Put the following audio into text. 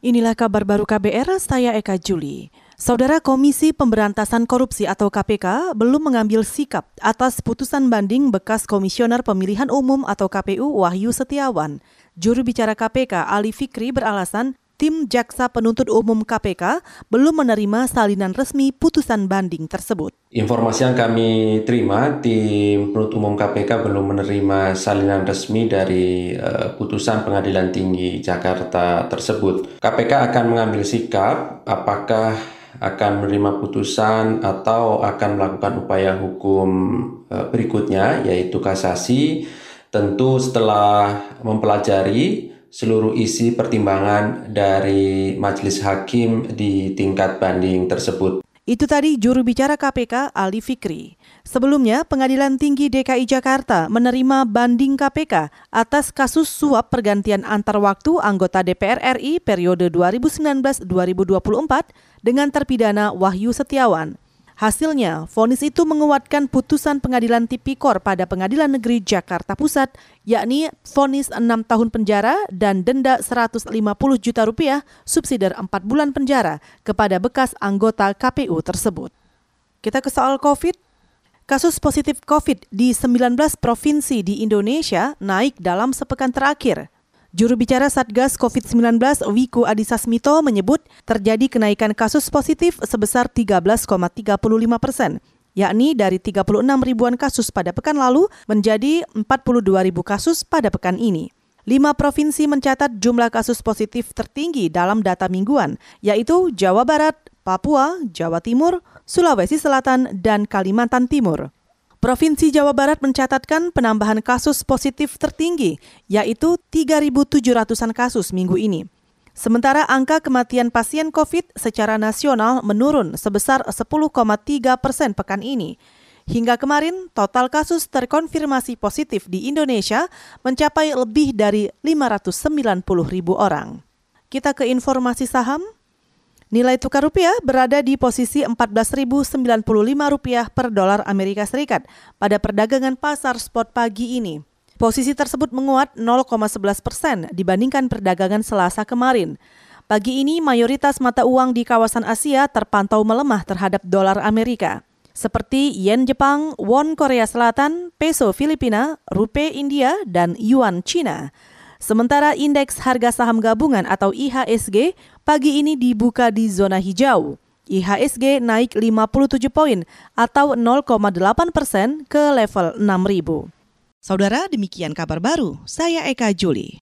Inilah kabar baru KBR, saya Eka Juli. Saudara Komisi Pemberantasan Korupsi atau KPK belum mengambil sikap atas putusan banding bekas Komisioner Pemilihan Umum atau KPU Wahyu Setiawan. Juru bicara KPK Ali Fikri beralasan tim Jaksa Penuntut Umum KPK belum menerima salinan resmi putusan banding tersebut. Informasi yang kami terima, tim penuntut umum KPK belum menerima salinan resmi dari uh, putusan Pengadilan Tinggi Jakarta tersebut. KPK akan mengambil sikap apakah akan menerima putusan atau akan melakukan upaya hukum uh, berikutnya yaitu kasasi tentu setelah mempelajari seluruh isi pertimbangan dari majelis hakim di tingkat banding tersebut. Itu tadi juru bicara KPK Ali Fikri. Sebelumnya, Pengadilan Tinggi DKI Jakarta menerima banding KPK atas kasus suap pergantian antar waktu anggota DPR RI periode 2019-2024 dengan terpidana Wahyu Setiawan. Hasilnya, vonis itu menguatkan putusan pengadilan tipikor pada Pengadilan Negeri Jakarta Pusat, yakni vonis 6 tahun penjara dan denda 150 juta rupiah subsidiar 4 bulan penjara kepada bekas anggota KPU tersebut. Kita ke soal COVID. Kasus positif COVID di 19 provinsi di Indonesia naik dalam sepekan terakhir. Juru bicara Satgas COVID-19 Wiku Adhisa Smito menyebut terjadi kenaikan kasus positif sebesar 13,35 persen, yakni dari 36 ribuan kasus pada pekan lalu menjadi 42 ribu kasus pada pekan ini. Lima provinsi mencatat jumlah kasus positif tertinggi dalam data mingguan, yaitu Jawa Barat, Papua, Jawa Timur, Sulawesi Selatan, dan Kalimantan Timur. Provinsi Jawa Barat mencatatkan penambahan kasus positif tertinggi, yaitu 3.700-an kasus minggu ini. Sementara angka kematian pasien COVID secara nasional menurun sebesar 10,3 persen pekan ini. Hingga kemarin, total kasus terkonfirmasi positif di Indonesia mencapai lebih dari 590 ribu orang. Kita ke informasi saham. Nilai tukar rupiah berada di posisi 14.095 rupiah per dolar Amerika Serikat pada perdagangan pasar spot pagi ini. Posisi tersebut menguat 0,11 persen dibandingkan perdagangan Selasa kemarin. Pagi ini mayoritas mata uang di kawasan Asia terpantau melemah terhadap dolar Amerika, seperti yen Jepang, won Korea Selatan, peso Filipina, rupiah India, dan yuan Cina. Sementara indeks harga saham gabungan atau IHSG pagi ini dibuka di zona hijau. IHSG naik 57 poin atau 0,8 persen ke level 6.000. Saudara, demikian kabar baru. Saya Eka Juli.